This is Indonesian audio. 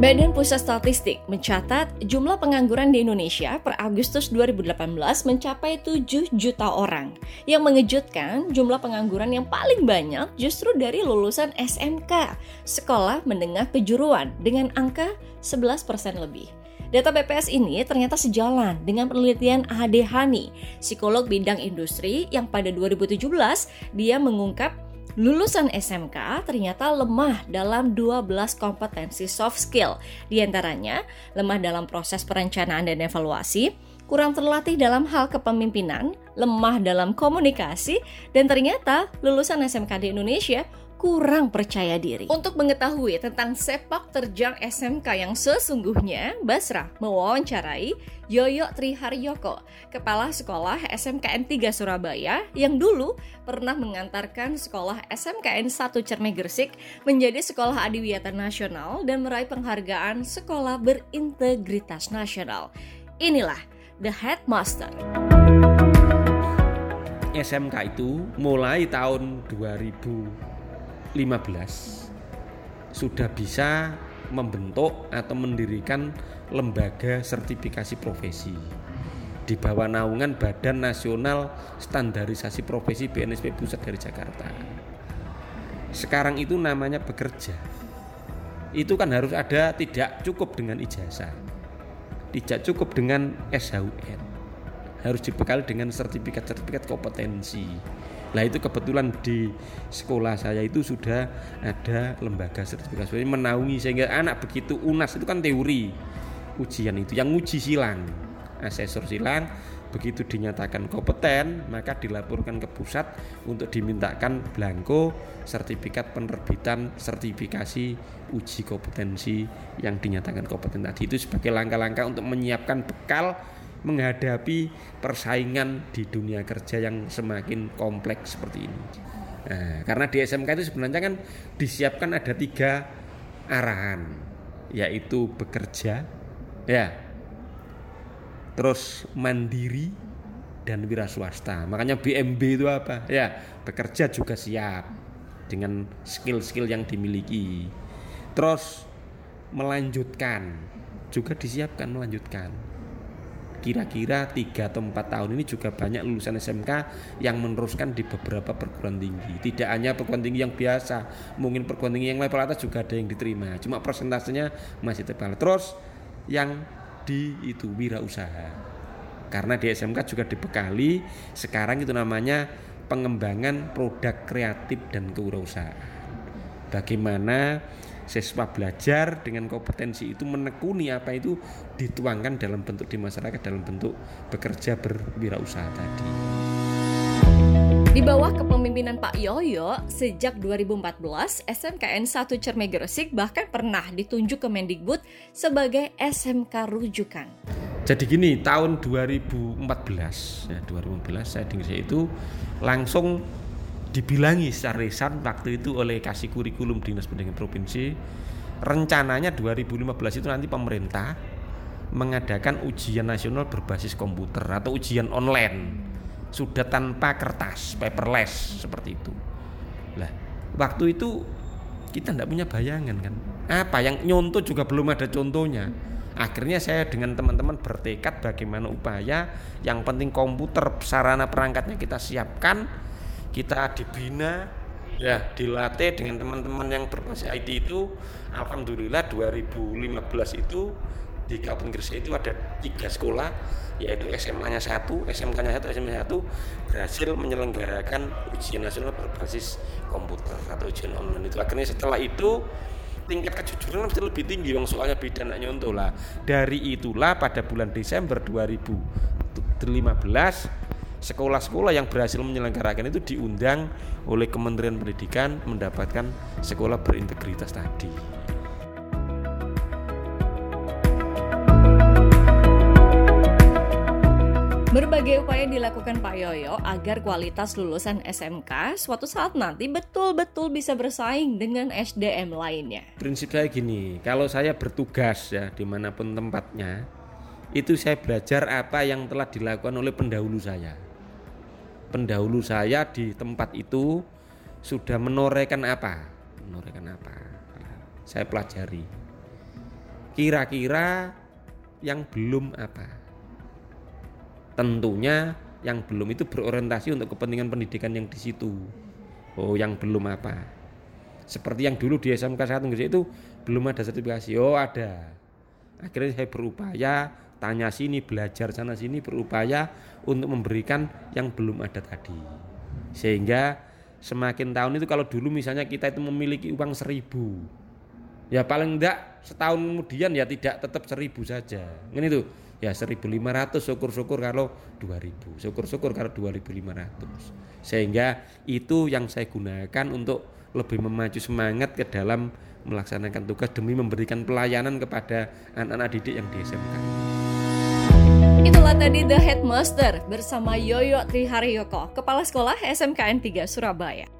Badan Pusat Statistik mencatat jumlah pengangguran di Indonesia per Agustus 2018 mencapai 7 juta orang. Yang mengejutkan, jumlah pengangguran yang paling banyak justru dari lulusan SMK, sekolah menengah kejuruan, dengan angka 11% lebih. Data BPS ini ternyata sejalan dengan penelitian AD Hani, psikolog bidang industri yang pada 2017 dia mengungkap Lulusan SMK ternyata lemah dalam 12 kompetensi soft skill. Di antaranya, lemah dalam proses perencanaan dan evaluasi, kurang terlatih dalam hal kepemimpinan, lemah dalam komunikasi, dan ternyata lulusan SMK di Indonesia kurang percaya diri. Untuk mengetahui tentang sepak terjang SMK yang sesungguhnya, Basra mewawancarai Yoyo Triharyoko, Kepala Sekolah SMKN 3 Surabaya yang dulu pernah mengantarkan sekolah SMKN 1 Cerme Gresik menjadi sekolah adiwiyata nasional dan meraih penghargaan sekolah berintegritas nasional. Inilah The Headmaster. SMK itu mulai tahun 2000 15 sudah bisa membentuk atau mendirikan lembaga sertifikasi profesi di bawah naungan Badan Nasional Standarisasi Profesi BNSP Pusat dari Jakarta. Sekarang itu namanya bekerja. Itu kan harus ada tidak cukup dengan ijazah. Tidak cukup dengan SHUN. Harus dibekali dengan sertifikat-sertifikat kompetensi Nah itu kebetulan di sekolah saya itu sudah ada lembaga sertifikasi menaungi sehingga anak begitu unas itu kan teori ujian itu yang uji silang asesor silang begitu dinyatakan kompeten maka dilaporkan ke pusat untuk dimintakan blanko sertifikat penerbitan sertifikasi uji kompetensi yang dinyatakan kompeten tadi. Itu sebagai langkah-langkah untuk menyiapkan bekal menghadapi persaingan di dunia kerja yang semakin kompleks seperti ini. Nah, karena di SMK itu sebenarnya kan disiapkan ada tiga arahan, yaitu bekerja, ya, terus mandiri dan wira swasta. Makanya BMB itu apa? Ya, bekerja juga siap dengan skill-skill yang dimiliki. Terus melanjutkan juga disiapkan melanjutkan kira-kira tiga atau empat tahun ini juga banyak lulusan SMK yang meneruskan di beberapa perguruan tinggi. Tidak hanya perguruan tinggi yang biasa, mungkin perguruan tinggi yang level atas juga ada yang diterima. Cuma persentasenya masih tebal. Terus yang di itu wirausaha. Karena di SMK juga dibekali sekarang itu namanya pengembangan produk kreatif dan kewirausahaan. Bagaimana siswa belajar dengan kompetensi itu menekuni apa itu dituangkan dalam bentuk di masyarakat dalam bentuk bekerja berwirausaha tadi. Di bawah kepemimpinan Pak Yoyo, sejak 2014, SMKN 1 Cerme Gresik bahkan pernah ditunjuk ke Mendikbud sebagai SMK rujukan. Jadi gini, tahun 2014, ya 2014 saya di itu langsung dibilangi secara lisan waktu itu oleh kasih kurikulum dinas pendidikan provinsi rencananya 2015 itu nanti pemerintah mengadakan ujian nasional berbasis komputer atau ujian online. Sudah tanpa kertas paperless seperti itu. Lah waktu itu kita tidak punya bayangan kan? Apa yang nyontoh juga belum ada contohnya. Akhirnya saya dengan teman-teman bertekad bagaimana upaya yang penting komputer sarana perangkatnya kita siapkan kita dibina ya. dilatih dengan teman-teman yang berbasis IT itu. Alhamdulillah 2015 itu di Kabupaten Gresik itu ada tiga sekolah yaitu SMA-nya satu, SMK-nya satu, SMA satu berhasil menyelenggarakan ujian nasional berbasis komputer atau ujian online itu. Akhirnya setelah itu tingkat kejujuran mesti lebih tinggi wong soalnya beda nak nyontoh lah. Dari itulah pada bulan Desember 2015 sekolah-sekolah yang berhasil menyelenggarakan itu diundang oleh Kementerian Pendidikan mendapatkan sekolah berintegritas tadi. Berbagai upaya dilakukan Pak Yoyo agar kualitas lulusan SMK suatu saat nanti betul-betul bisa bersaing dengan SDM lainnya. Prinsip saya gini, kalau saya bertugas ya di mana pun tempatnya, itu saya belajar apa yang telah dilakukan oleh pendahulu saya pendahulu saya di tempat itu sudah menorehkan apa? Menorehkan apa? Saya pelajari. Kira-kira yang belum apa? Tentunya yang belum itu berorientasi untuk kepentingan pendidikan yang di situ. Oh yang belum apa? Seperti yang dulu di SMK 1 Gresik itu belum ada sertifikasi. Oh ada. Akhirnya saya berupaya tanya sini belajar sana sini berupaya untuk memberikan yang belum ada tadi. Sehingga semakin tahun itu kalau dulu misalnya kita itu memiliki uang seribu ya paling enggak setahun kemudian ya tidak tetap seribu saja. Ini tuh ya 1500 syukur-syukur kalau 2000 syukur-syukur kalau 2500 sehingga itu yang saya gunakan untuk lebih memacu semangat ke dalam melaksanakan tugas demi memberikan pelayanan kepada anak-anak didik yang di SMK. Itulah tadi The Headmaster bersama Yoyo Triharyoko, Kepala Sekolah SMKN 3 Surabaya.